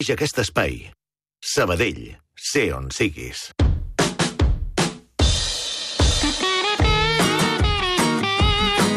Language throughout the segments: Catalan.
ofereix aquest espai. Sabadell, sé on siguis.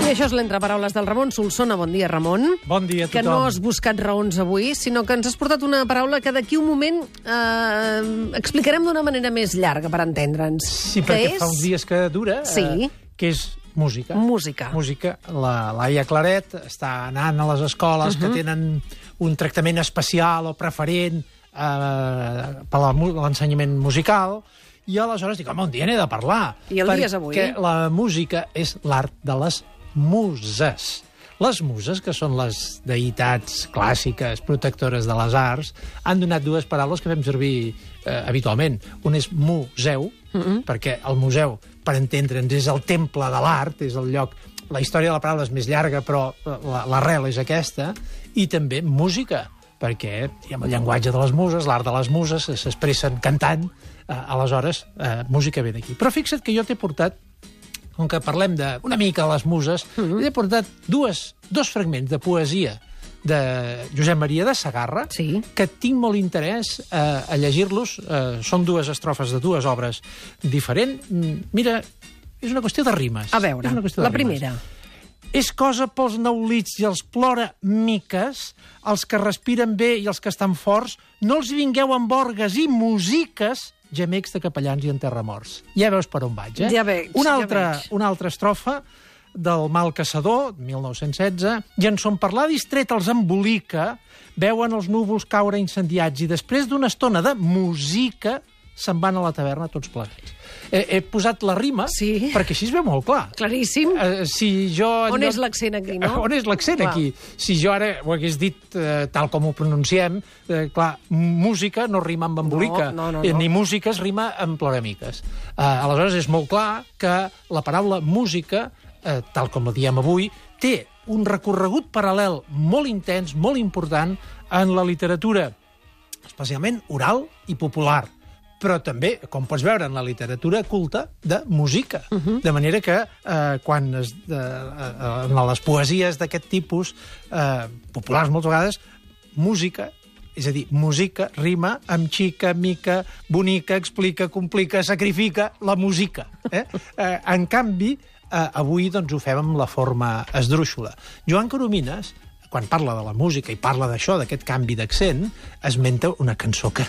I això és l'entreparaules del Ramon Solsona. Bon dia, Ramon. Bon dia a Que tothom. no has buscat raons avui, sinó que ens has portat una paraula que d'aquí un moment eh, explicarem d'una manera més llarga per entendre'ns. Sí, que perquè és fa uns dies que dura, Sí. eh, que és música. música. Música. La Laia Claret està anant a les escoles uh Mhm. -huh. que tenen un tractament especial o preferent eh, per l'ensenyament musical, i aleshores dic, home, un dia n'he de parlar. I el dia és avui. Perquè la música és l'art de les muses. Les muses, que són les deïtats clàssiques, protectores de les arts, han donat dues paraules que fem servir eh, habitualment. Un és museu, mm -hmm. perquè el museu, per entendre'ns, és el temple de l'art, és el lloc... La història de la paraula és més llarga, però la- l'arrel és aquesta, i també música, perquè diguem, el llenguatge de les muses, l'art de les muses, s'expressen cantant, eh, aleshores, eh, música ve d'aquí. Però fixa't que jo t'he portat com que parlem de, una mica les muses, mm. -hmm. he portat dues, dos fragments de poesia de Josep Maria de Sagarra, Sí. que tinc molt interès eh, a llegir-los. Eh, són dues estrofes de dues obres diferents. Mm, Mira, és una qüestió de rimes. A veure, és una qüestió de la rimes. primera. És cosa pels neulits i els plora miques, els que respiren bé i els que estan forts, no els vingueu amb orgues i musiques, gemecs de capellans i enterramorts. Ja veus per on vaig, eh? Ja veig, una ja altra, veig. Una altra estrofa del Mal Caçador, 1916, i en son parlar distret els embolica, veuen els núvols caure incendiats i després d'una estona de música se'n van a la taverna tots plegats. He, he posat la rima Sí. perquè així es veu molt clar. Claríssim. Eh, si jo... On lloc- és l'accent aquí, no? On és l'accent aquí? Si jo ara ho hagués dit eh, tal com ho pronunciem, eh, clar, música no rima amb embolica, No, no, no, eh, no. ni música es rima amb ploramiques. Eh, aleshores és molt clar que la paraula música, eh, tal com la diem avui, té un recorregut paral·lel molt intens, molt important en la literatura especialment oral i popular però també, com pots veure, en la literatura culta de música. Uh -huh. De manera que eh, quan es, eh, eh, en les poesies d'aquest tipus, eh, populars moltes vegades, música, és a dir, música rima amb xica, mica, bonica, explica, complica, sacrifica, la música. Eh? Eh, en canvi, eh, avui doncs, ho fem amb la forma esdrúixola. Joan Coromines, quan parla de la música i parla d'això, d'aquest canvi d'accent, esmenta una cançó que,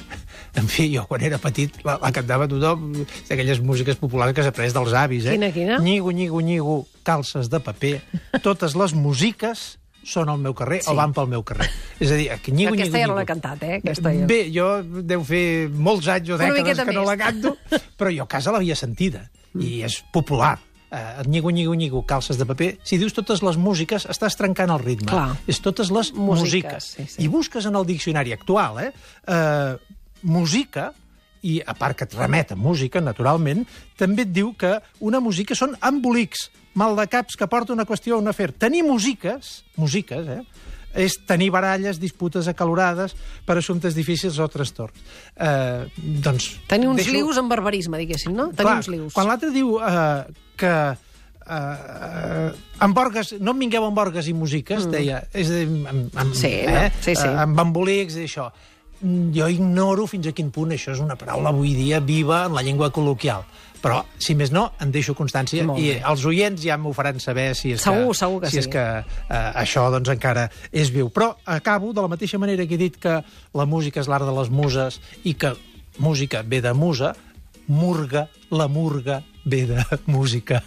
en fi, jo quan era petit la, la cantava tothom, d'aquelles músiques populars que s'ha pres dels avis, eh? Quina, quina? Nyigo, nyigo, nyigo, calces de paper, totes les músiques són al meu carrer Sí. o van pel meu carrer. És a dir, que nyigo, Aquesta nyigo, ja no l'he cantat, eh? Aquesta ja. Bé, jo deu fer molts anys o dècades que no la canto, però jo a casa l'havia sentida, i és popular. Uh, nyigo, nyigo, nyigo, calces de paper. Si dius totes les músiques, estàs trencant el ritme. Clar. És totes les Músiques, músiques. sí, sí. I busques en el diccionari actual, eh? Uh, música, i a part que et remet a música, naturalment, també et diu que una música són embolics, mal de caps que porta una qüestió a un afer. Tenir músiques, músiques, eh? És tenir baralles, disputes acalorades per assumptes difícils o trastorns. Eh, doncs, Tenir uns deixo- lius amb barbarisme, diguéssim, no? Tenir Clar, uns lius. Quan l'altre diu eh, que eh, amb orgues, no em vingueu amb orgues i músiques, mm. deia, és a dir, amb, amb, Sí, no, sí, sí. Eh, amb embolics i això. Mm, Jo ignoro fins a quin punt això és una paraula avui dia viva en la llengua col·loquial. Però, si més no, en deixo constància i els oients ja m'ho faran saber si és Segur, que, segur que si sí. és que eh, això doncs, encara és viu. Però acabo de la mateixa manera que he dit que la música és l'art de les muses i que música ve de musa, murga, la murga ve de música.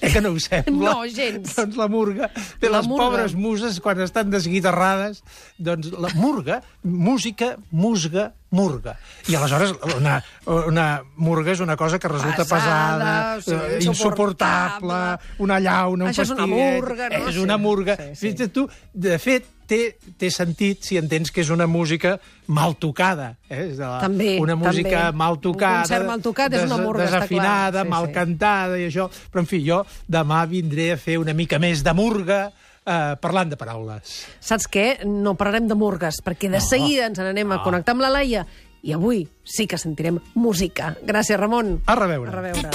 eh que no ho sembla? No, gens. Doncs la murga, de La les murga. pobres muses, quan estan desguitarrades, doncs la murga, música, musga, murga. I aleshores una, una murga és una cosa que resulta Pesada, pesada, eh, insuportable. insuportable, una llauna, un Això és una pastillet... murga, no? És una murga. sí, sí. Fixa't tu, de fet, té, té sentit si entens que és una música mal tocada. Eh? És de la, També, Una música també. mal tocada. Un concert mal tocat és una murga. Desafinada, Sí, mal sí. cantada i això. Però, en fi, jo demà vindré a fer una mica més de murga eh, parlant de paraules. Saps què? No parlarem de murgues, perquè de seguida ens n'anem a connectar amb la Laia i avui sí que sentirem música. Gràcies, Ramon. A reveure. A reveure.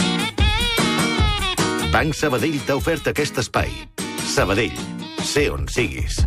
Banc Sabadell t'ha ofert aquest espai. Sabadell, sé on siguis.